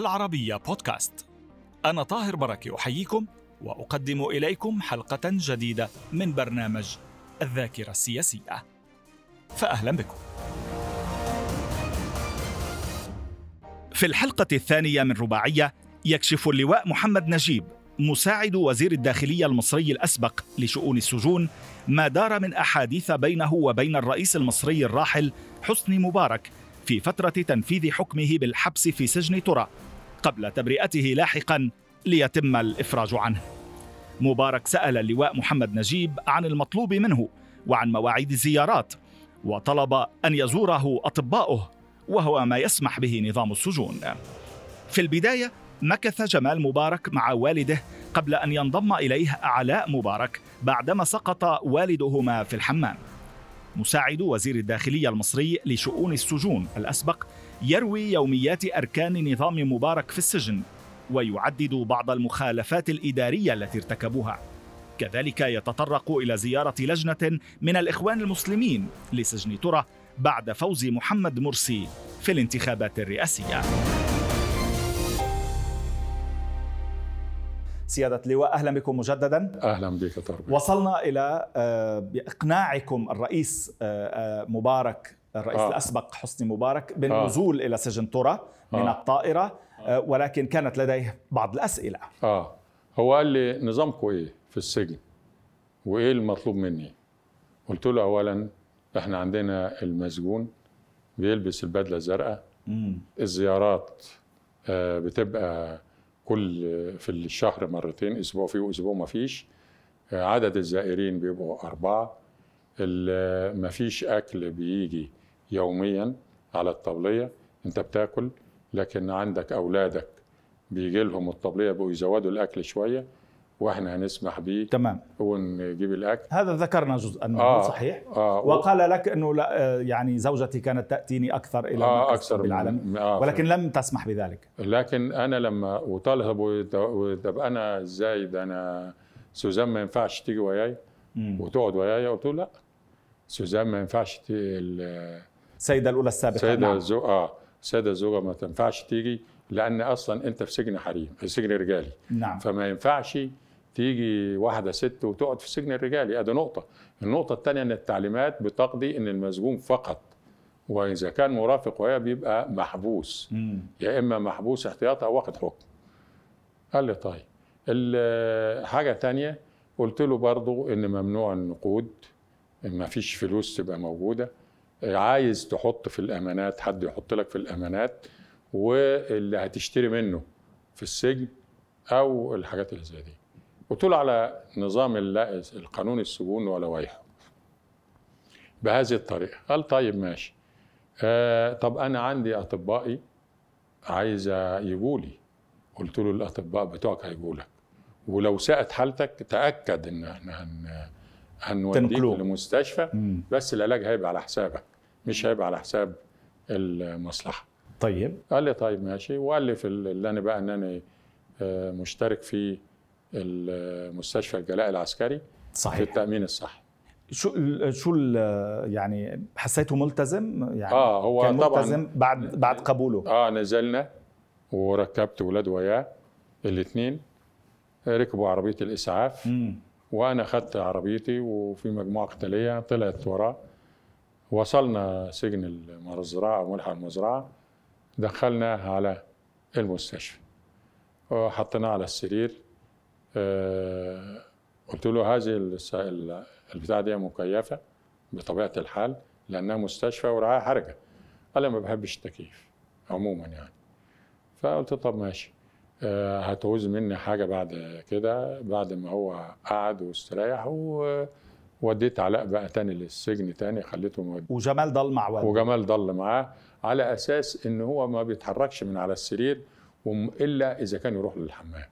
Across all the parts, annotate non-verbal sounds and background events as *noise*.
العربية بودكاست. أنا طاهر بركة أحييكم وأقدم إليكم حلقة جديدة من برنامج الذاكرة السياسية. فأهلا بكم. في الحلقة الثانية من رباعية يكشف اللواء محمد نجيب مساعد وزير الداخلية المصري الأسبق لشؤون السجون ما دار من أحاديث بينه وبين الرئيس المصري الراحل حسني مبارك في فترة تنفيذ حكمه بالحبس في سجن ترى قبل تبرئته لاحقا ليتم الإفراج عنه. مبارك سأل اللواء محمد نجيب عن المطلوب منه وعن مواعيد الزيارات وطلب أن يزوره أطباؤه وهو ما يسمح به نظام السجون. في البداية مكث جمال مبارك مع والده قبل أن ينضم إليه علاء مبارك بعدما سقط والدهما في الحمام. مساعد وزير الداخلية المصري لشؤون السجون الأسبق يروي يوميات أركان نظام مبارك في السجن ويعدد بعض المخالفات الإدارية التي ارتكبوها. كذلك يتطرق إلى زيارة لجنة من الإخوان المسلمين لسجن ترى بعد فوز محمد مرسي في الانتخابات الرئاسية. سيادة اللواء أهلا بكم مجددا. أهلا بك طارق وصلنا إلى إقناعكم الرئيس مبارك الرئيس آه. الأسبق حسني مبارك بالنزول آه. إلى سجن ترى من آه. الطائرة ولكن كانت لديه بعض الأسئلة. آه. هو قال لي نظامكم إيه في السجن؟ وإيه المطلوب مني؟ قلت له أولا إحنا عندنا المسجون بيلبس البدلة الزرقاء. الزيارات بتبقى كل في الشهر مرتين أسبوع فيه وأسبوع ما فيش. عدد الزائرين بيبقوا أربعة. ما فيش أكل بيجي يوميا على الطبلية أنت بتاكل لكن عندك أولادك بيجي لهم الطبلية بقوا يزودوا الأكل شوية. وإحنا هنسمح به تمام. ونجيب الأكل. هذا ذكرنا جزءا منه آه صحيح؟ آه وقال لك إنه لا يعني زوجتي كانت تأتيني أكثر إلى آه أكثر بالعالم. آه ولكن لم تسمح بذلك. لكن أنا لما وطالب طب أنا إزاي ده أنا سوزان ما ينفعش تيجي وياي وتقعد وياي قلت له لا. سوزان ما ينفعش السيده الأولى السابقة. سيدة نعم. الزوجة آه السيده الزوجة ما تنفعش تيجي لأن أصلا أنت في سجن حريم في سجن رجالي. نعم. فما ينفعش تيجي واحدة ست وتقعد في السجن الرجالي ادي نقطة. النقطة الثانية إن التعليمات بتقضي إن المسجون فقط وإذا كان مرافق وهي بيبقى محبوس. مم. يا إما محبوس احتياطي أو واخد حكم. قال لي طيب. الحاجة تانية قلت له برضو إن ممنوع النقود. ما فيش فلوس تبقى موجودة. عايز تحط في الأمانات حد يحط لك في الأمانات واللي هتشتري منه في السجن أو الحاجات اللي زي دي. قلت له على نظام القانون السجون ولوائحه. بهذه الطريقة. قال طيب ماشي. آه طب أنا عندي أطبائي عايزه يجوا لي. قلت له الأطباء بتوعك هيجوا لك. ولو ساءت حالتك تأكد إن إحنا هن هنوديك لمستشفى مم. بس العلاج هيبقى على حسابك. مش هيبقى على حساب المصلحة. طيب. قال لي طيب ماشي. وقال لي في اللي أنا بقى إن أنا مشترك في المستشفى الجلاء العسكري صحيح. في التأمين الصحي. شو شو يعني حسيته ملتزم؟ يعني آه هو كان طبعا ملتزم بعد بعد قبوله. آه نزلنا وركبت ولاد وياه الاثنين ركبوا عربية الإسعاف مم. وأنا خدت عربيتي وفي مجموعة قتالية طلعت وراه وصلنا سجن المزرعه ملحق المزرعة دخلناه على المستشفى. وحطيناه على السرير. آه قلت له هذه البتاعه دي مكيفة بطبيعة الحال لأنها مستشفى ورعايه حرجه قال ما بحبش التكييف عموما يعني. فقلت طب ماشي. آه هتعوز مني حاجة بعد كده بعد ما هو قعد واستريح ووديت علاء بقى تاني للسجن تاني خليته مودي وجمال ضل مع والده. وجمال ضل معاه على أساس إن هو ما بيتحركش من على السرير إلا إذا كان يروح للحمام.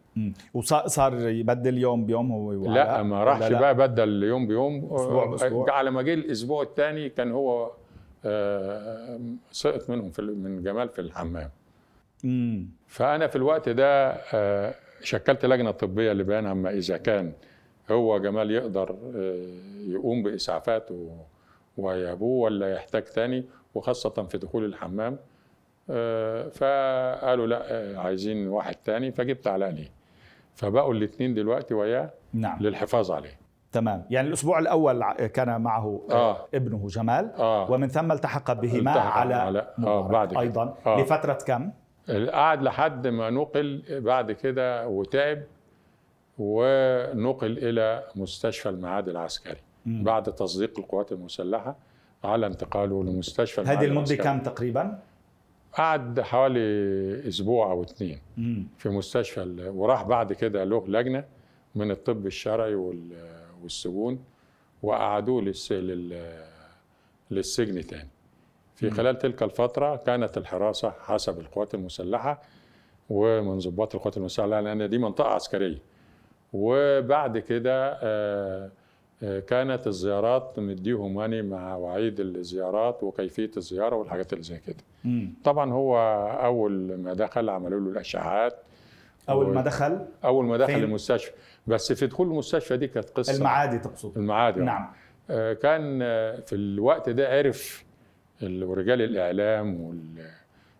وصار يبدل يوم بيوم هو لا ما راحش. بقى بدل يوم بيوم أسبوع بأسبوع. على ما جه الأسبوع الثاني كان هو آه سقط منهم في من جمال في الحمام مم. فأنا في الوقت ده آه شكلت لجنة طبية لبيان عما إذا كان هو جمال يقدر آه يقوم بإسعافاته ويابوه ولا يحتاج تاني وخاصة في دخول الحمام فقالوا لا عايزين واحد تاني فجبت علاء ليه فبقوا الاثنين دلوقتي وياه نعم للحفاظ عليه تمام يعني الأسبوع الأول كان معه آه. آه. ابنه جمال آه ومن ثم التحق بهما التحق على علاء. آه، بعد كده. أيضا آه. لفترة كم قعد لحد ما نقل بعد كده وتعب ونقل إلى مستشفى المعاد العسكري مم. بعد تصديق القوات المسلحة على انتقاله لمستشفى هذه المدة. كم تقريبا قعد حوالي أسبوع أو اثنين. في مستشفى وراح بعد كده له لجنة من الطب الشرعي وال- والسجون وقعدوه للس... لل... للسجن تاني في. خلال تلك الفترة كانت الحراسة حسب القوات المسلحة ومن ضباط القوات المسلحة لأن دي منطقة عسكرية وبعد كده آه، كانت الزيارات مديهم يعني مع وعيد الزيارات وكيفية الزيارة والحاجات اللي زي كده. طبعا هو أول ما دخل عملوا له الأشعاعات أول ما دخل؟ أول ما دخل؟ المستشفى. بس في دخول المستشفى دي كانت قصة. المعادي تقصد؟ المعادي نعم. آه، كان آه، في الوقت ده عرف ال- رجال الإعلام وال...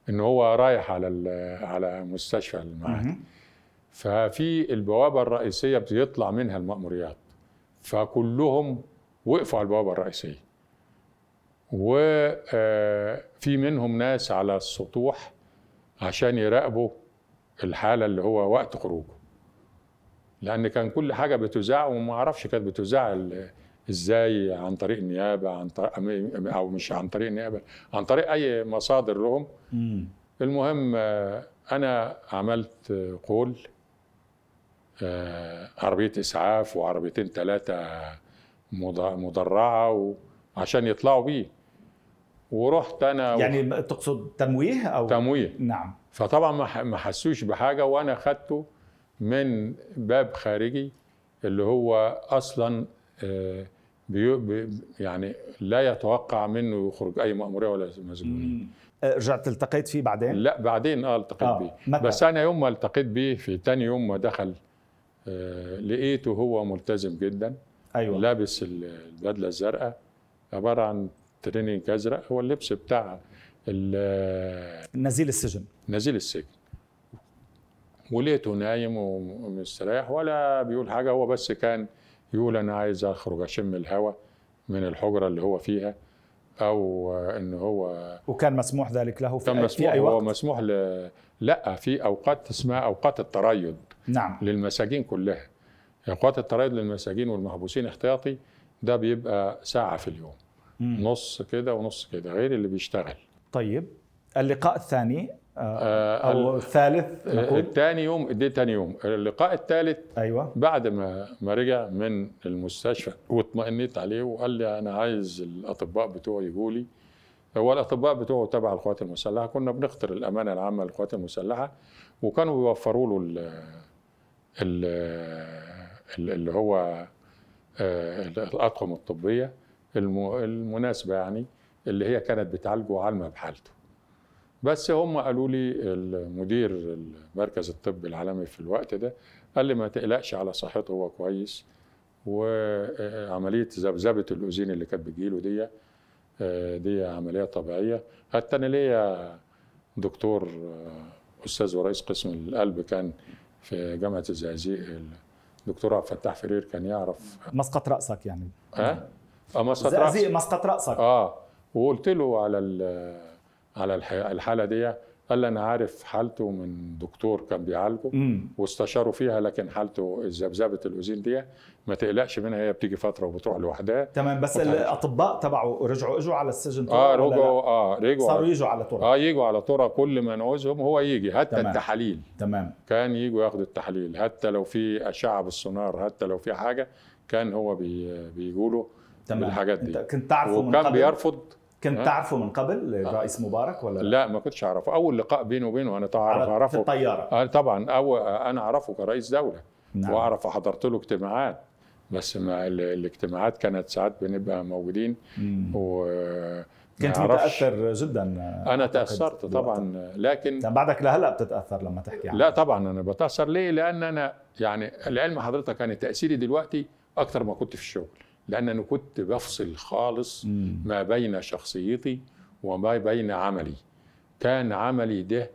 إن هو رايح على ال- على مستشفى المعادي. ففي البوابة الرئيسية بيطلع منها المأموريات. فكلهم وقفوا على البوابة الرئيسية. وفي منهم ناس على السطوح عشان يراقبوا الحالة اللي هو وقت خروجه. لأن كان كل حاجة بتذاع وما أعرفش كانت بتذاع إزاي عن طريق النيابة عن طريق أو مش عن طريق النيابة عن طريق أي مصادر لهم. المهم آه، أنا عملت آه، قول آه، عربية إسعاف وعربيتين ثلاثة مدرعة عشان يطلعوا بيه. ورحت أنا يعني تقصد تمويه أو؟ تمويه. نعم. فطبعا ما حسوش بحاجة وأنا خدته من باب خارجي اللي هو أصلا آه، بي يعني لا يتوقع منه يخرج أي مأمورية ولا مسجونية مم. آه، رجعت التقيت فيه بعدين؟ لا بعدين آه التقيت آه، بيه. متى؟ بس أنا يوم ما التقيت بيه في تاني يوم ما دخل آه لقيته هو ملتزم جدا أيوه. لابس ال- البدلة الزرقاء عبارة عن تريننج أزرق هو اللبس بتاع نزيل السجن. نزيل السجن. ولقيته نايم ومستريح ولا بيقول حاجة هو بس كان يقول أنا عايز أخرج أشم الهواء من الحجرة اللي هو فيها أو إن هو وكان مسموح ذلك له في, كان مسموح في أي هو وقت؟ مسموح ل... لأ في أوقات اسمها أوقات التريض نعم. للمساجين كلها. اوقات التريض للمساجين والمحبوسين احتياطي ده بيبقى ساعة في اليوم. مم. نص كده ونص كده غير اللي بيشتغل. طيب اللقاء الثاني آه، آه، أو الثالث نقول؟ الثاني يوم دي تاني يوم. اللقاء الثالث أيوه. بعد ما ما رجع من المستشفى واطمئنيت عليه وقال لي أنا عايز الأطباء بتوعي يجوا لي. هو الأطباء بتوعه تبع القوات المسلحة كنا بنختار الأمانة العامة للقوات المسلحة وكانوا بيوفروا له اللي هو آه، الاطقم الطبية الم- المناسبة يعني اللي هي كانت بتعالجه عالمه بحالته. بس هم قالوا لي المدير المركز الطبي العالمي في الوقت ده قال لي ما تقلقش على صحته هو كويس وعمليه ذبذبه الأذين اللي كانت بتجيله دي آه، دي عملية طبيعية. حتى أنا ليا دكتور آه، أستاذ ورئيس قسم القلب كان في جامعة الزقازيق. الدكتور عبد الفتاح فرير كان يعرف مسقط رأسك يعني. ها؟ آه مسقط. زقزيق مسقط رأسك. آه وقلت له على على الح- الحالة دي قال لي أنا عارف حالته من دكتور كان بيعالجه واستشاروا فيها لكن حالته ذبذبه الاذين دي ما تقلقش منها هي بتيجي فترة وبتروح لوحدها. تمام بس الأطباء تبعه رجعوا إجوا على السجن آه؟ رجعوا آه رجعوا. صاروا يجوا على طرق. آه يجوا على طرق كل ما نعوزهم هو يجي حتى تمام. التحاليل. تمام. كان يجوا ياخدوا التحاليل حتى لو في أشعة بالسونار حتى لو في حاجة كان هو بي بيقولوا تمام. الحاجات دي. أنت كنت تعرفه من وكان بيرفض كنت ها؟ تعرفه من قبل الرئيس مبارك ولا لا؟ ما كنتش أعرفه. أول لقاء بينه وبينه أنا تعرف على- في اعرفه الطيارة. آه طبعا. أو أنا أعرفه كرئيس دولة. نعم. وأعرف حضرت له اجتماعات. بس ما ال- الاجتماعات كانت ساعات بنبقى موجودين. مم. و كنت. متأثر جدا أنا تأثرت. طبعا. لكن يعني بعدك لهلا بتتأثر لما تحكي عنه. لا طبعا أنا بتأثر. ليه؟ لأن أنا يعني العلم حضرتك كان تأثيري دلوقتي أكتر ما كنت في الشغل. لأن أنا كنت بفصل خالص مم. ما بين شخصيتي وما بين عملي كان عملي ده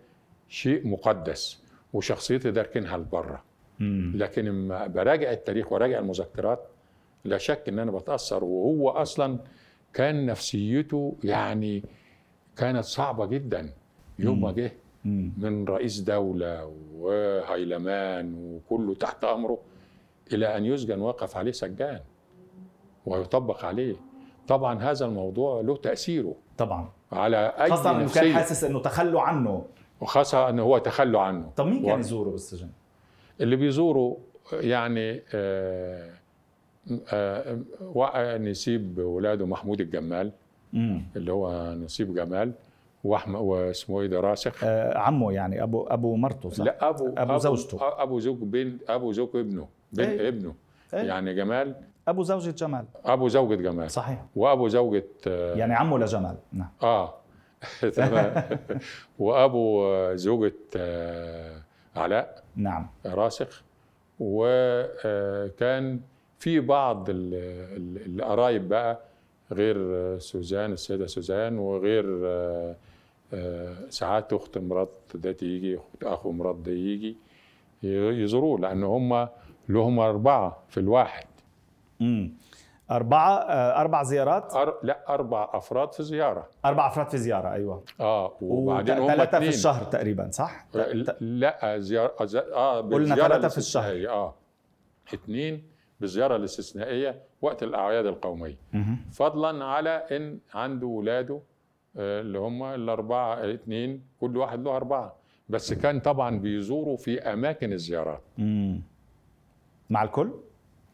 شيء مقدس وشخصيتي داركنها لبره. لكن لما براجع التاريخ وراجع المذكرات لا شك إن أنا بتأثر وهو أصلا كان نفسيته يعني كانت صعبة جدا يوم ما جه. من رئيس دولة وهيلمان وكله تحت أمره إلى أن يسجن وقف عليه سجان ويطبق عليه. طبعا هذا الموضوع له تأثيره. طبعا. على أي خاصة إنه كان حاسس إنه تخلوا عنه. وخاصة ان هو تخلوا عنه. طب مين كان يزوره بالسجن؟ اللي بيزوروا يعني آه آه وقع نسيب ولاده محمود الجمال. مم. اللي هو نسيب جمال. وأحمد واسمه إيه ده؟ راسخ. آه عمه يعني أبو أبو مرته صح؟ لا أبو أبو زوجته. أبو زوج بين أبو زوج ابنه بين إيه. ابنه. إيه؟ يعني جمال. أبو زوجة جمال. أبو زوجة جمال. صحيح. وأبو زوجة آه, يعني عمه لجمال. نعم. آه. *laughs* تمام. وأبو زوجة آه علاء. نعم. راسخ. وكان في بعض ال- ال- القرايب بقى غير سوزان السيدة سوزان وغير آه، آه، ساعات أخت مرات ده تيجي أخت أخو مرات ده يجي يزوروه لأن هم لهم أربعة في الواحد مم. أربعة آه أربع زيارات أر... لا أربع أفراد في زيارة أربع أفراد في زيارة أيوة آه وبعدين هم ثلاثة في. الشهر تقريبا صح؟ لا زيارة ز- آه قلنا ثلاثة في الشهر. آه اثنين بالزيارة الاستثنائية وقت الأعياد القومية مهم. فضلا على إن عنده ولاده آه، اللي هم الأربعة الاثنين كل واحد له أربعة بس كان طبعا بيزوروا في أماكن الزيارات مم. مع الكل؟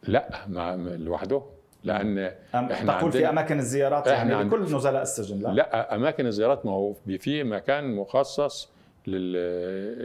لا مع لوحده لأن أم إحنا تقول في أماكن الزيارات يعني عند- لكل نزلاء السجن لا, لا أماكن الزيارات ما هو في مكان مخصص لل...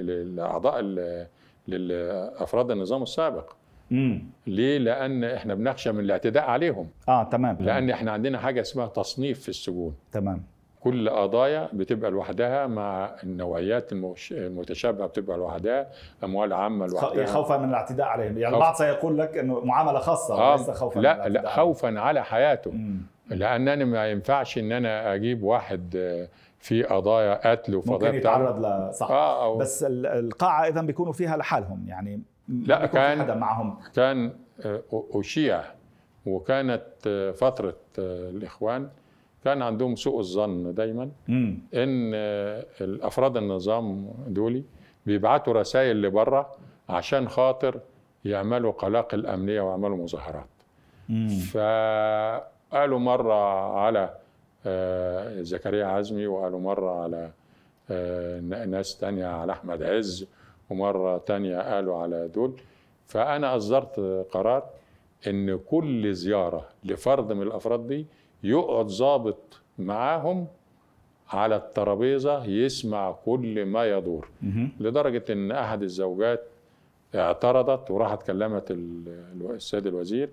للأعضاء ال- للأفراد النظام السابق مم. ليه لأن إحنا بنخشى من الاعتداء عليهم آه تمام. لأن إحنا عندنا حاجة اسمها تصنيف في السجون تمام كل قضايا بتبقى لوحدها مع النوعيات المش- المتشابهة بتبقى لوحدها أموال عامة لوحدها. خوفا من الاعتداء عليهم. يعني. البعض سيقول لك إنه معاملة خاصة وليس آه خوفا من لا الاعتداء لا خوفا على حياته. مم. لانني ما ينفعش إن أنا أجيب واحد آه، في قضايا قتل وفي ممكن يتعرض ل صح. آه أو بس ال- القاعة اذا بيكونوا فيها لحالهم. يعني لا، كان- حدا معهم. كان آه، أشيع. وكانت آه، فترة آه، الإخوان كان عندهم سوء الظن دايما مم. إن آه، الأفراد النظام دولي بيبعتوا رسائل لبره عشان خاطر يعملوا قلاقل امنيه ويعملوا مظاهرات. فقالوا مرة على آه، زكريا عزمي وقالوا مرة على آه، ناس تانية على أحمد عز ومرة تانية قالوا على دول فأنا أصدرت قرار إن كل زيارة لفرد من الأفراد دي يقعد ضابط معاهم على الترابيزة يسمع كل ما يدور. لدرجة إن أحد الزوجات اعترضت وراحت كلمت السيد الوزير.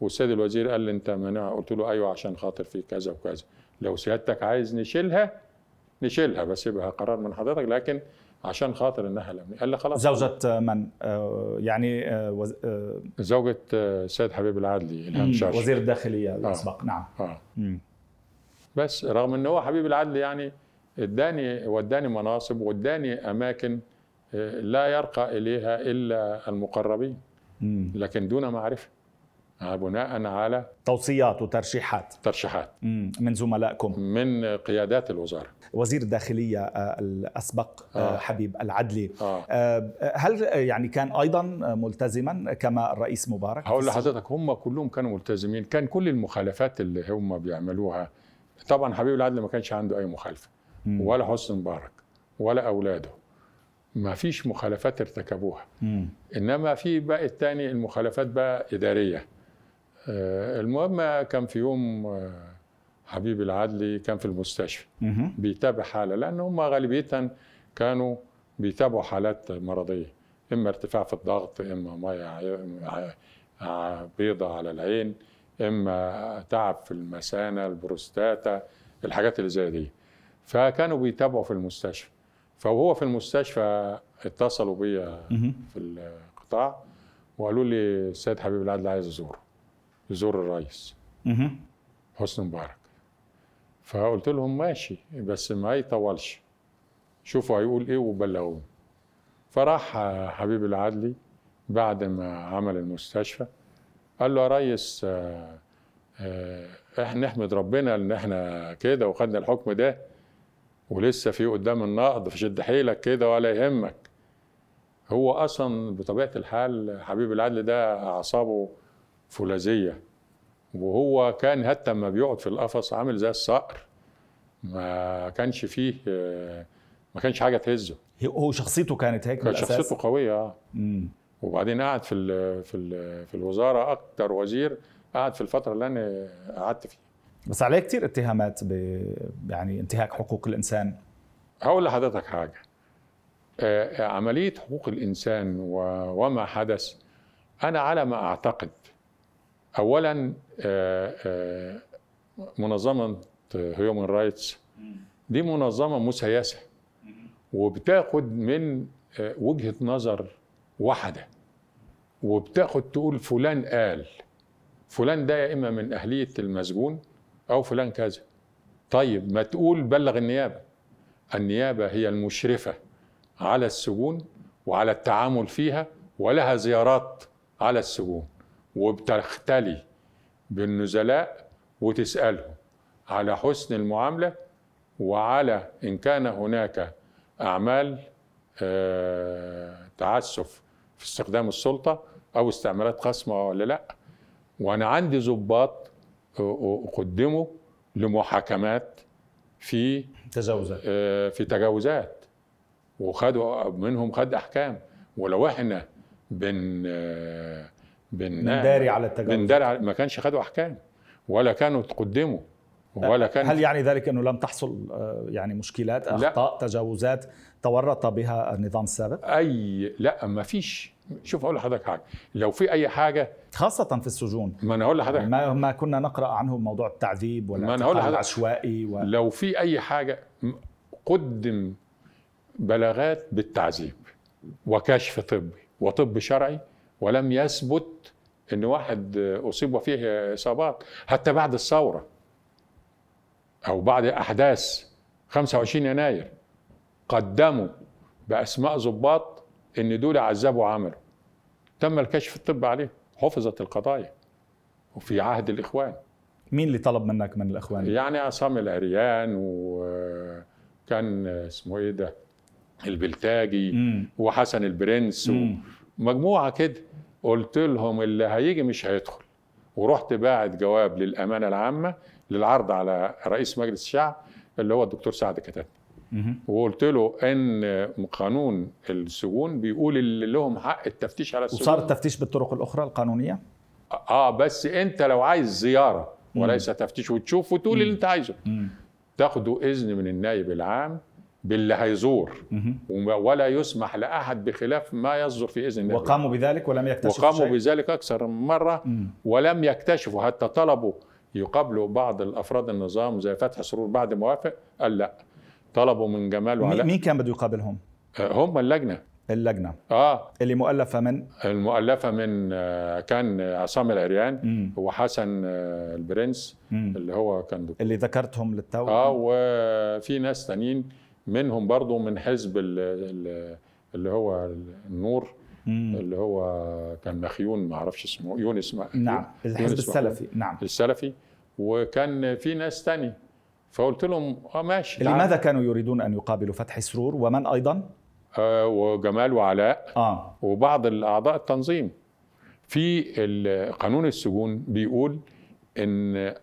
والسيد الوزير قال لي أنت مانع. قلت له أيوه عشان خاطر في كذا وكذا. لو سيادتك عايز نشيلها نشيلها بس يبقى قرار من حضرتك. لكن عشان خاطر الناحيه الامنيه قال لي خلاص. زوجة من؟ آه، يعني آه، وز- آه، زوجة آه، السيد حبيب العدلي إلهام شاش وزير الداخلية الأسبق. نعم. آه. مم. بس رغم إن هو حبيب العدل يعني اداني وداني مناصب واداني أماكن آه، لا يرقى إليها إلا المقربين. مم. لكن دون معرفة. آه، بناء على توصيات وترشيحات. ترشيحات. من زملائكم. من قيادات الوزارة. وزير الداخلية آه، الأسبق آه، آه. حبيب العدلي. آه. آه، هل يعني كان أيضا ملتزما كما الرئيس مبارك؟ هقول لحضرتك هم كلهم كانوا ملتزمين. كان كل المخالفات اللي هم بيعملوها طبعا حبيب العدل ما كانش عنده أي مخالفة. مم. ولا حسن مبارك ولا أولاده. ما فيش مخالفات ارتكبوها. مم. إنما في بقى التاني المخالفات بقى إدارية. آه، المهم كان في يوم آه، حبيب العدلي كان في المستشفى. بيتابع حاله لأن هم غالبيه كانوا بيتابعوا حالات مرضية. إما ارتفاع في الضغط إما مية بيضة على العين إما تعب في المثانة البروستاتا الحاجات اللي زي دي. فكانوا بيتابعوا في المستشفى. فوهو في المستشفى اتصلوا بيا. في القطاع وقالوا لي السيد حبيب العدل عايز أزوره. يزور الرئيس. حسني مبارك. فقلت لهم ماشي بس ما يطولش. شوفوا هيقول إيه وبلغوني. فراح حبيب العدلي بعد ما عمل المستشفى قال له يا ريس آه، آه، إحنا نحمد ربنا إن إحنا كده وخدنا الحكم ده ولسه في قدام النقض فشد حيلك كده ولا يهمك. هو أصلا بطبيعة الحال حبيب العدل ده أعصابه فولاذية. وهو كان حتى لما بيقعد في القفص عامل زي الصقر ما كانش فيه آه، ما كانش حاجة تهزه. هو شخصيته كانت هيك كانت بالأساس؟ شخصيته قوية آه. وبعدين قعد في ال في ال في الوزارة أكتر وزير قعد في الفترة اللي أنا قعدت فيها. بس عليه كثير اتهامات ب يعني انتهاك حقوق الإنسان. هقول لحضرتك حاجة. آه، عملية حقوق الإنسان وما حدث أنا على ما أعتقد اولا آه، آه، منظمة هيومن رايتس دي منظمة مسيسه وبتاخد من آه، وجهة نظر واحدة. وبتاخد تقول فلان قال. فلان ده يا إما من أهلية المسجون أو فلان كذا. طيب ما تقول بلغ النيابة. النيابة هي المشرفة على السجون وعلى التعامل فيها ولها زيارات على السجون. وبتختلي بالنزلاء وتسالهم على حسن المعاملة وعلى إن كان هناك أعمال آه، تعسف في استخدام السلطة أو استعمالات خصمة ولا لأ. وأنا عندي ضباط آه، قدموا لمحاكمات في تجاوزات. آه، في تجاوزات. وخدوا منهم خد أحكام. ولو إحنا بن بنداري على التجاوز. بنداري على- ما كانش خدوا أحكام ولا كانوا تقدموا ولا كان هل يعني ذلك إنه لم تحصل آه، يعني مشكلات لا. أخطاء تجاوزات تورط بها النظام السابق؟ أي لا ما فيش. شوف أقول لحضرتك حاجة. لو في أي حاجة خاصة في السجون. ما أنا هقول لحضرتك. ما ما كنا نقرأ عنه موضوع التعذيب ما ولا أنا هقول الاعتقال لحضرتك- العشوائي و... لو في أي حاجة قدم بلاغات بالتعذيب وكشف طبي وطب شرعي ولم يثبت إن واحد أصيب وفيه إصابات حتى بعد الثورة أو بعد أحداث 25 يناير قدموا بأسماء ضباط إن دول عذبوا وعملوا تم الكشف الطبي عليهم حفظت القضايا وفي عهد الإخوان مين اللي طلب منك من الإخوان يعني عصام العريان وكان اسمه إيه ده البلتاجي مم. وحسن البرنس مم. ومجموعه كده قلت لهم اللي هيجي مش هيدخل. ورحت باعت جواب للأمانة العامة للعرض على رئيس مجلس الشعب اللي هو الدكتور سعد مهم. وقلت له إن قانون السجون بيقول اللي لهم حق التفتيش على السجون. وصار التفتيش بالطرق الأخرى القانونية؟ آه بس أنت لو عايز زيارة وليس تفتيش وتشوف وتقول اللي أنت عايزه. مم. تاخدوا إذن من النائب العام باللي هيزور. ولا يسمح لأحد بخلاف ما يصدر في إذن العام. وقاموا بذلك ولم يكتشفوا وقاموا شيء بذلك أكثر من مرة. ولم يكتشفوا حتى طلبوا يقابلوا بعض الأفراد النظام زي فتحي سرور بعد ما وافق قال لا. طلبوا من جمال وعلاء. مين كان بده يقابلهم؟ آه، هم اللجنة. اللجنة. آه. اللي مؤلفة من؟ المؤلفة من آه، كان عصام العريان مم. وحسن آه، البرنس مم. اللي هو كان دكتور. اللي ذكرتهم للتو. آه وفي ناس تانيين. منهم برضو من حزب ال- ال- اللي هو النور مم. اللي هو كان مخيون ما أعرفش اسمه يونس نعم الحزب السلفي نعم. السلفي. وكان في ناس تاني. فقلت لهم آه ماشي. لماذا كانوا يريدون أن يقابلوا فتحي سرور؟ ومن أيضا؟ آه وجمال وعلاء. آه. وبعض الأعضاء التنظيم. في قانون السجون بيقول إن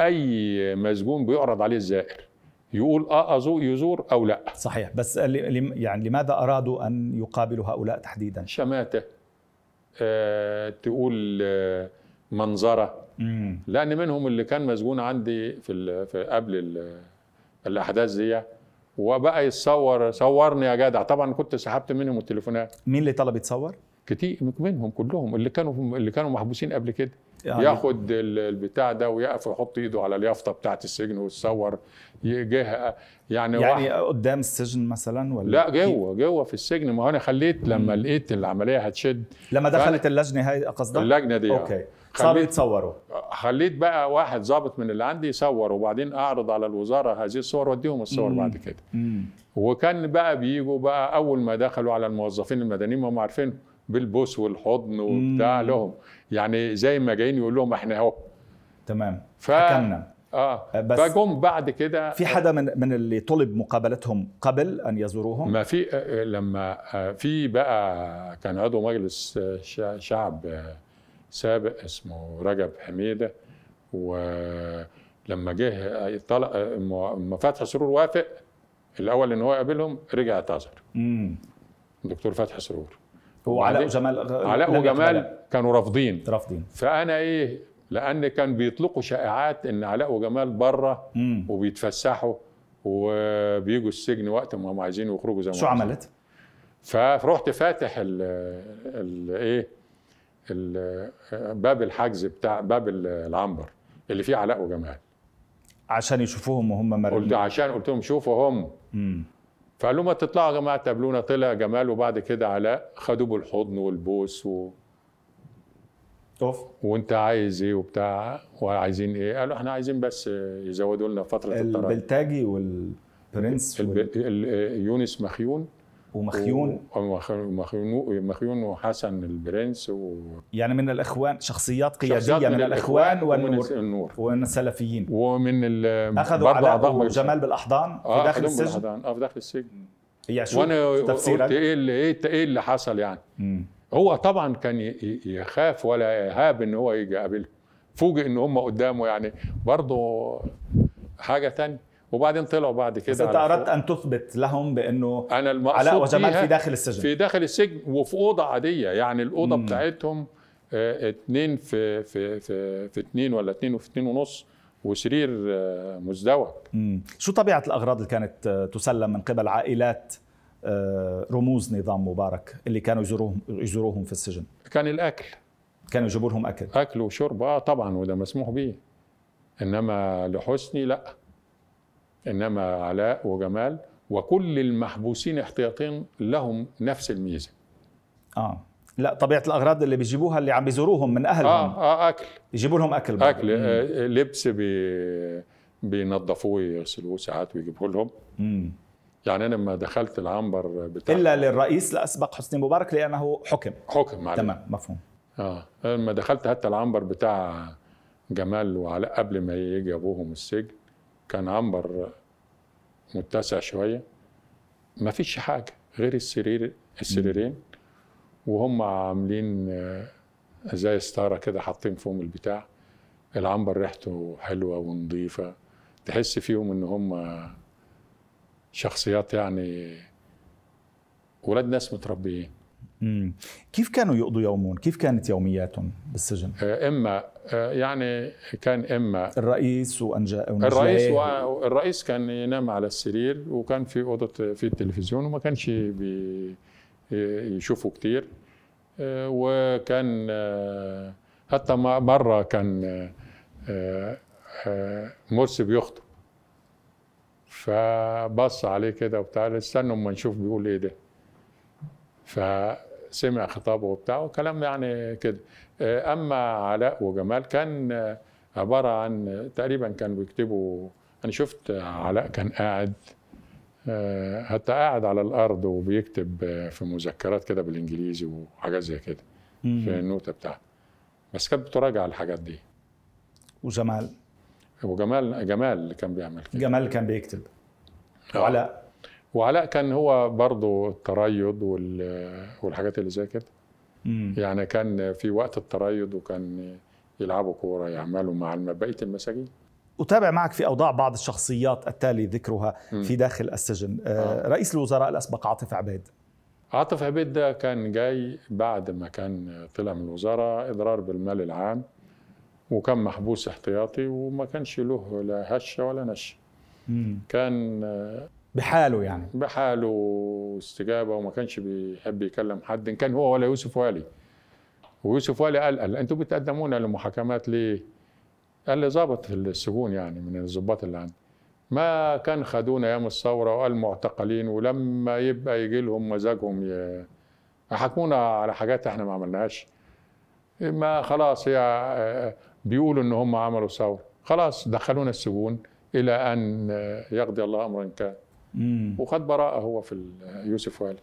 أي مسجون بيعرض عليه الزائر. يقول آه ازور يزور أو لا صحيح بس يعني لماذا أرادوا أن يقابلوا هؤلاء تحديدا؟ شماتة آه تقول آه منظرة مم. لأن منهم اللي كان مسجون عندي في, في قبل ال- الأحداث دي وبقى يتصور صورني يا جدع طبعا كنت سحبت منهم التليفونات مين اللي طلب يتصور؟ كتير منهم كلهم اللي كانوا اللي كانوا محبوسين قبل كده. يعني ياخد ال- البتاع ده ويقف ويحط ايده على اليافطة بتاعت السجن ويتصور. جه يعني, يعني قدام السجن مثلا ولا لا جوه جوه في السجن. ما أنا خليت لما لقيت العملية هتشد. لما دخلت اللجنة هاي قصدك؟ اللجنة دي أوكي. صاروا يتصوروا. خليت بقى واحد ضابط من اللي عندي يصور وبعدين أعرض على الوزارة هذه الصور وأديهم الصور مم. بعد كده. مم. وكان بقى بيجوا بقى أول ما دخلوا على الموظفين المدنيين ما هم عارفينهم بالبوس والحضن وبتاع مم. لهم. يعني زي ما جايين يقول لهم إحنا اهو. تمام. ف... حكمنا. آه. بس- فجم بعد كده في حدا من من اللي طلب مقابلتهم قبل أن يزوروهم؟ ما في آه، لما آه، في بقى كان عضو مجلس آه، شع- شعب آه، سابق اسمه رجب حميدة. ولما جه طلع لما فتحي سرور وافق الأول إن هو يقابلهم رجع اعتذر. امم الدكتور فتحي سرور. وعلاء وجمال علاء وجمال. كانوا رافضين. رافضين. فأنا إيه لأن كان بيطلقوا شائعات إن علاء وجمال بره وبيتفسحوا وبيجوا السجن وقت ما هم عايزين يخرجوا زي ما شو. عملت؟ فرحت فاتح ال ال إيه باب الحجز بتاع باب العنبر اللي فيه علاء وجمال. عشان يشوفوهم وهم قلت مرمين عشان قلت لهم شوفوا هم. امم فقالوا ما تطلعوا يا جماعة تقابلونا. طلع جمال وبعد كده علاء خدوه بالحضن والبوس و... أوف. وانت عايز إيه وبتاع وعايزين إيه؟ قالوا إحنا عايزين بس يزودوا لنا فترة الطريق البلتاجي والبرنس الب... وال- ال... يونس مخيون ومخيون. ومخ- مخيون مخيون وحسن البرنس و... يعني من الإخوان شخصيات قيادية شخصيات من, الإخوان ومن والنور النور. ومن السلفيين. ومن ال أخذوا علاء وجمال بالأحضان في آه داخل السجن. بالأحضان. آه في داخل السجن. يعني شو؟ وأنا قلت؟ إيه اللي إيه إيه اللي حصل يعني؟ مم. هو طبعا كان يخاف ولا يهاب إن هو يجي يقابلهم فوجئ إن هم قدامه يعني. برضه حاجة تانية. وبعدين طلعوا بعد كده بس انت أردت. أن تثبت لهم بأنه أنا المقصود علاء وجمال في داخل السجن. في داخل السجن وفي أوضة عادية. يعني الأوضة مم. بتاعتهم آه، اتنين في في في في اتنين ولا اتنين وفي اتنين ونص وسرير آه، مزدوج. شو طبيعة الأغراض اللي كانت آه، تسلم من قبل عائلات آه، رموز نظام مبارك اللي كانوا يزوروهم يزوروهم في السجن؟ كان الأكل. كانوا يجيبوا لهم أكل. أكل وشرب. آه طبعا وده مسموح به إنما لحسني لأ. إنما علاء وجمال وكل المحبوسين احتياطيا لهم نفس الميزة. آه. لا طبيعة الأغراض اللي بيجيبوها اللي عم بيزوروهم من أهلهم. آه آه أكل. يجيبوا لهم أكل برضه. أكل مم. آه لبس بي بينظفوه ويغسلوه ساعات ويجيبوه لهم. مم. يعني أنا لما دخلت العنبر بتاع إلا للرئيس الأسبق حسني مبارك لأنه حكم. حكم عليه. تمام مفهوم. آه. لما دخلت حتى العنبر بتاع جمال وعلاء قبل ما يجي أبوهم السجن كان عنبر متسع شوية. ما فيش حاجة غير السرير السريرين وهم عاملين آه، زي ستارة كده حاطين فيهم البتاع. العنبر ريحته حلوة ونظيفة. تحس فيهم إن هم شخصيات يعني ولاد ناس متربيين. مم. كيف كانوا يقضوا يومهم؟ كيف كانت يومياتهم بالسجن؟ آه، إما آه، يعني كان إما الرئيس وانجا الرئيس و... الرئيس كان ينام على السرير وكان في أوضة في التلفزيون وما كانش بي... يشوفوا كتير. آه، وكان حتى مرة كان مرسي بيخطب. فبص عليه كده وبتاع استنوا أما نشوف بيقول إيه ده. فسمع خطابه وبتاع وكلام يعني كده. آه، أما علاء وجمال كان آه، عبارة عن تقريبا كانوا بيكتبوا أنا شفت علاء كان قاعد آه، حتى قاعد على الأرض وبيكتب في مذكرات كده بالإنجليزي وحاجات زي كده في مم. النوتة بتاعته. بس كانت بتراجع الحاجات دي. وجمال. وجمال جمال اللي كان بيعمل كده. جمال كان بيكتب. وعلاء. وعلاء كان هو برضه التريض وال- والحاجات اللي زي كده. يعني كان في وقت التريض وكان يلعبوا كورة يعملوا مع بقية المساجين أتابع معك في أوضاع بعض الشخصيات التالي ذكرها مم. في داخل السجن آه. رئيس الوزراء الأسبق عاطف عبيد عاطف عبيد ده كان جاي بعد ما كان طلع من الوزاره إضرار بالمال العام وكان محبوس احتياطي وما كانش له لا هشة ولا نشة مم. كان آه، بحاله يعني. بحاله استجابة وما كانش بيحب يكلم حد إن كان هو ولا يوسف والي. ويوسف والي قال قال أنتوا بتقدمونا لمحاكمات ليه؟ قال لي ظابط السجون يعني من الضباط اللي عندي. ما كان خدونا أيام الثوره وقال معتقلين ولما يبقى يجي لهم مزاجهم يحاكمونا على حاجات إحنا ما عملناهاش. ما خلاص هي بيقولوا إن هم عملوا ثورة. خلاص دخلونا السجون إلى أن يقضي الله أمرا كان. مم. وخد براءة هو في يوسف والي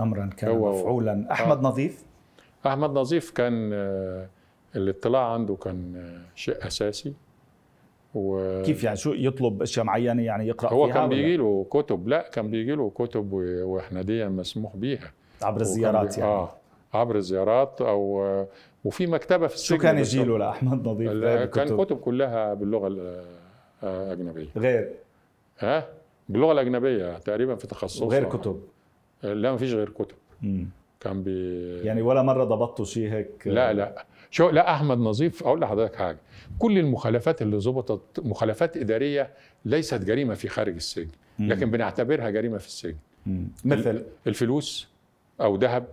امرا كان هو- مفعولا. أحمد نظيف؟ أحمد نظيف كان آه، الاطلاع عنده كان آه، شيء أساسي. و كيف يعني؟ شو يطلب أشياء معينة يعني يقرأ هو فيها كان بيجي له كتب. لا كان بيجي له كتب وإحنا دي مسموح بيها. عبر الزيارات بي- يعني. آه عبر الزيارات أو آه، وفي مكتبة في شو السجن كان بس يجي له لاحمد نظيف؟ كان كتب كتب كلها باللغة الاجنبيه غير. ها؟ باللغة الأجنبية تقريبا في تخصصه وغير كتب. لا ما فيش غير كتب. مم. كان بي يعني ولا مرة ضبطتوا شيء هيك؟ لا لا. شو لا أحمد نظيف أقول لحضرتك حاجة. كل المخالفات اللي ظبطت مخالفات إدارية ليست جريمة في خارج السجن مم. لكن بنعتبرها جريمة في السجن. مم. مثل؟ الفلوس أو ذهب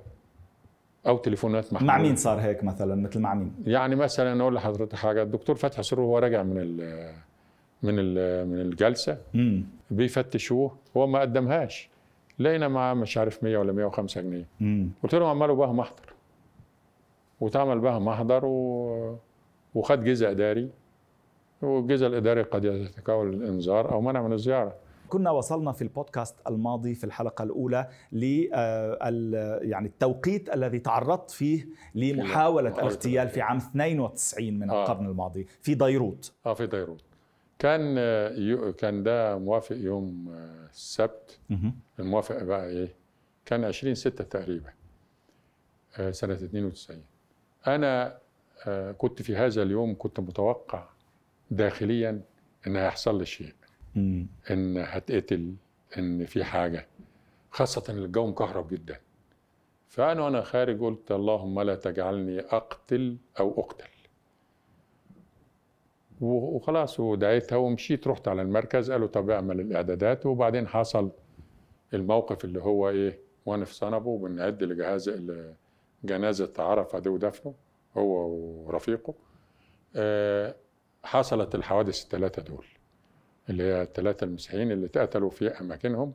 أو تليفونات محمولة. مع مين صار هيك مثلا؟ مثل مع مين؟ يعني مثلا أقول لحضرتك حاجة الدكتور فتحي سرور وهو راجع من ال من من الجلسة. مم. بيفتشوه. هو ما قدمهاش. لقينا معاه مش عارف 100 ولا 105 جنيه. مم. قلت لهم عملوا بها محضر. واتعمل بها محضر و... وخد جزء إداري. والجزء الإداري قد يتكون الانذار أو منع من الزيارة. كنا وصلنا في البودكاست الماضي في الحلقة الأولى ل يعني التوقيت الذي تعرضت فيه لمحاولة محاولة الاغتيال في عام 92 من آه. القرن الماضي في بيروت. آه في بيروت. كان آه، كان ده موافق يوم آه، السبت مهم. الموافق بقى إيه؟ كان 20 6 تقريبا آه، سنة 92 أنا آه، كنت في هذا اليوم كنت متوقع داخليا إن هيحصل لي شيء. إن هتقتل إن في حاجة. خاصة إن الجو مكهرب جدا. فأنا وأنا خارج قلت اللهم لا تجعلني أقتل أو أقتل. و- وخلاص ودعيتها ومشيت رحت على المركز قالوا طب اعمل الإعدادات وبعدين حصل الموقف اللي هو إيه وأنا في صنبه بنعد لجهاز جنازة عرفة دي ودفنه هو ورفيقه. آه، حصلت الحوادث الثلاثه دول اللي هي الثلاثه المسيحيين اللي اتقتلوا في أماكنهم.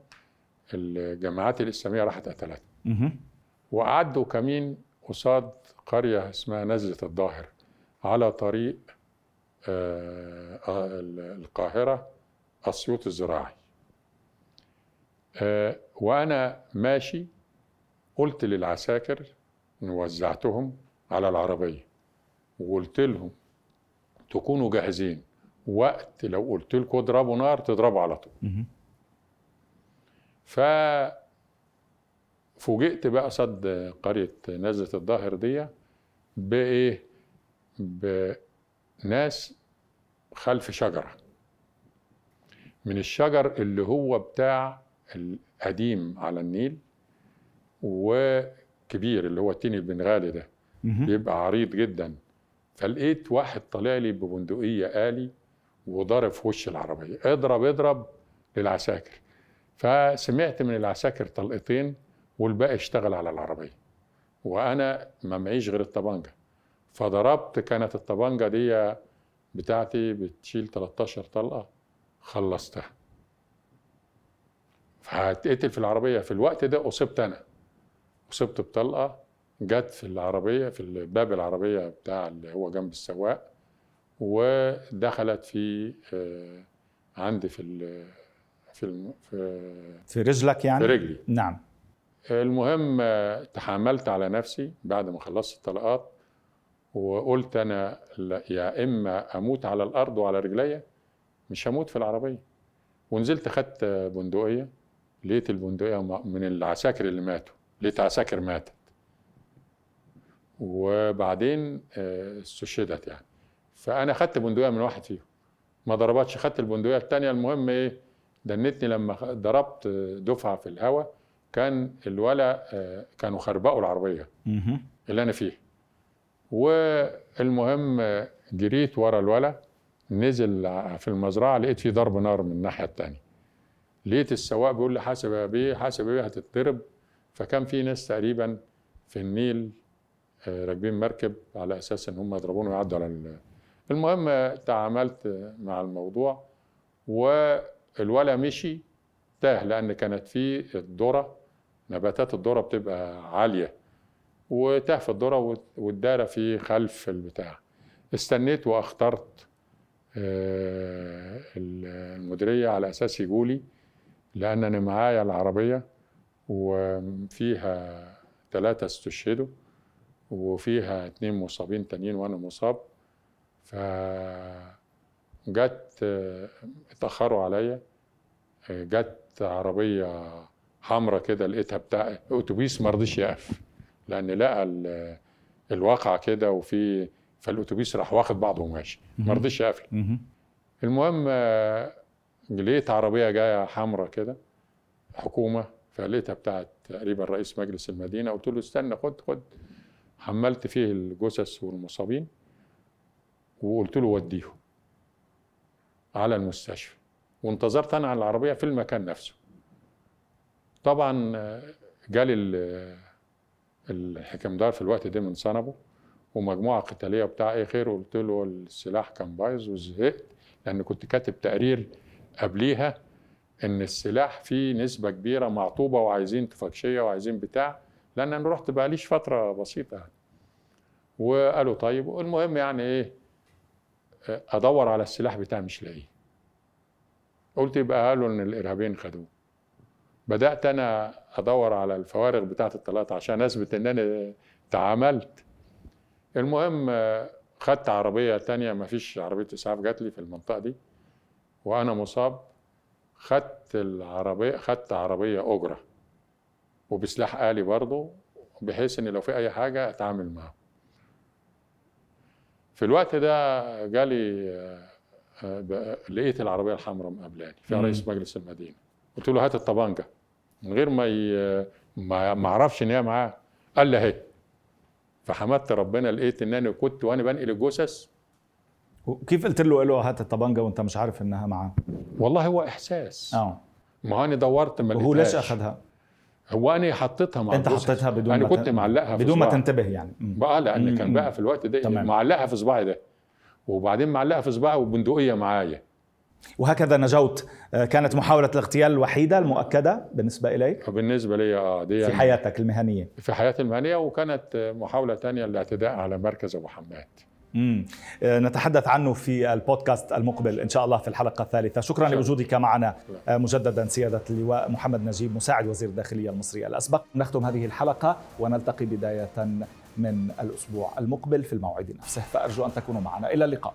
الجماعات الإسلامية راحت قتلتهم. مهم. وأعدوا كمين قصاد قرية اسمها نزلة الظاهر على طريق القاهرة أسيوط الزراعي. آه، وأنا ماشي قلت للعساكر وزعتهم على العربية وقلت لهم تكونوا جاهزين وقت لو قلت لكم اضربوا نار تضربوا على طول. فوجئت بقى صد قرية نزلة الظاهر دي بإيه؟ بناس خلف شجرة. من الشجر اللي هو بتاع القديم على النيل وكبير اللي هو التين البنغالي ده. مهم. بيبقى عريض جدا. فلقيت واحد طالع لي ببندقية آلي وضارب في وش العربية. اضرب اضرب للعساكر. فسمعت من العساكر طلقتين والباقي اشتغل على العربية. وأنا ما معيش غير الطبنجة فضربت كانت الطبنجة دي بتاعتي بتشيل 13 طلقة خلصتها. فهتقتل في العربية. في الوقت ده أصبت أنا. أصبت بطلقة جت في العربية في باب العربية بتاع اللي هو جنب السواق ودخلت في آه، عندي في ال في في في رجلك يعني؟ في رجلي. نعم. المهم آه، تحملت على نفسي بعد ما خلصت الطلقات. وقلت أنا يا إما أموت على الأرض وعلى رجليا مش هموت في العربية. ونزلت خدت بندقية لقيت البندقية من العساكر اللي ماتوا لقيت عساكر ماتت. وبعدين آه، استشهدت يعني. فأنا خدت بندقية من واحد فيهم. ما ضربتش خدت البندقية الثانية المهم إيه؟ دنتني لما ضربت دفعة في الهواء كان الولا آه، كانوا خربقوا العربية. اللي أنا فيها والمهم جريت ورا الولا نزل في المزرعة لقيت في ضرب نار من الناحية التانية. لقيت السواق بيقول لي حاسب يا بيه حاسب يا بيه هتتضرب. فكان في ناس تقريبا في النيل آه، راكبين مركب على أساس إن هم يضربوني ويعدوا على ال- المهم تعاملت مع الموضوع والولا مشي تاه لأن كانت في الذرة نباتات الذرة بتبقى عالية. وتاه في الذره واتدارى في خلف البتاع. استنيت واخترت آه، المديرية على أساس يجولي لأن أنا معايا العربية وفيها ثلاثة استشهدوا وفيها اتنين مصابين تانيين وأنا مصاب. ف جت آه، اتأخروا عليا. آه، جت عربية حمرة كده لقيتها بتاع أتوبيس ما رضيش يقف. لأن لقى ال- الواقعه كده وفي فالأتوبيس راح واخد بعضه وماشي. ما رضيش يقف مهم. المهم لقيت عربية جاية حمرة كده حكومة فلقيتها بتاعت تقريبا رئيس مجلس المدينة قلت له استنى خد خد. حملت فيه الجثث والمصابين وقلت له وديهم على المستشفى. وانتظرت أنا على العربية في المكان نفسه. طبعا جالي ال- الحكمدار في الوقت ده من صنبه ومجموعة قتالية بتاع إيه خير قلت له السلاح كان بايظ وزهقت لأن كنت كاتب تقرير قبليها إن السلاح فيه نسبة كبيرة معطوبة وعايزين تفكشيه وعايزين بتاع لأن أنا رحت بقاليش فترة بسيطة يعني. وقالوا طيب المهم يعني إيه أدور على السلاح بتاعي مش لاقيه. قلت يبقى قالوا إن الإرهابيين خدوه. بدأت أنا أدور على الفوارغ بتاعة الثلاثه عشان أثبت إن أنا تعاملت. المهم خدت عربية تانية ما فيش عربية إسعاف جات لي في المنطقة دي وأنا مصاب. خدت العربية خدت عربية أجرة وبسلاح آلي برضه بحيث إن لو في أي حاجة أتعامل معاه في الوقت ده جالي آه، آه، لقيت العربية الحمراء مقابلاني مم. رئيس مجلس المدينة. قلت له هات الطبانجة. من غير ما ي... ما أعرفش إن هي معاه قال لي أهي فحمدت ربنا لقيت إن أنا كنت وأنا بنقل الجثث وكيف قلت له له هات الطبنجه وأنت مش عارف إنها معاه؟ والله هو إحساس آه ما هو أنا دورت ما وهو ليش. أخذها؟ هو أنا حطيتها مع أنت. حطيتها بدون أنا كنت معلقها في بدون ما. تنتبه يعني. بقى لأن. كان بقى في الوقت ده. معلقها في صباعي ده وبعدين معلقها في صباعي وبندقية معايا وهكذا نجوت آه، كانت محاولة الاغتيال الوحيدة المؤكدة بالنسبة إليك فبالنسبه لي آه دي في يعني حياتك المهنية. في حياتي المهنية وكانت محاولة تانية للاعتداء على مركز أبو حماد. مم. آه، نتحدث عنه في البودكاست المقبل إن شاء الله في الحلقة الثالثة. شكرا شكراً. لوجودك معنا آه، مجددا سيادة اللواء محمد نجيب مساعد وزير الداخلية المصري الأسبق. نختم هذه الحلقة ونلتقي بداية من الأسبوع المقبل في الموعد نفسه. فأرجو أن تكونوا معنا. إلى اللقاء.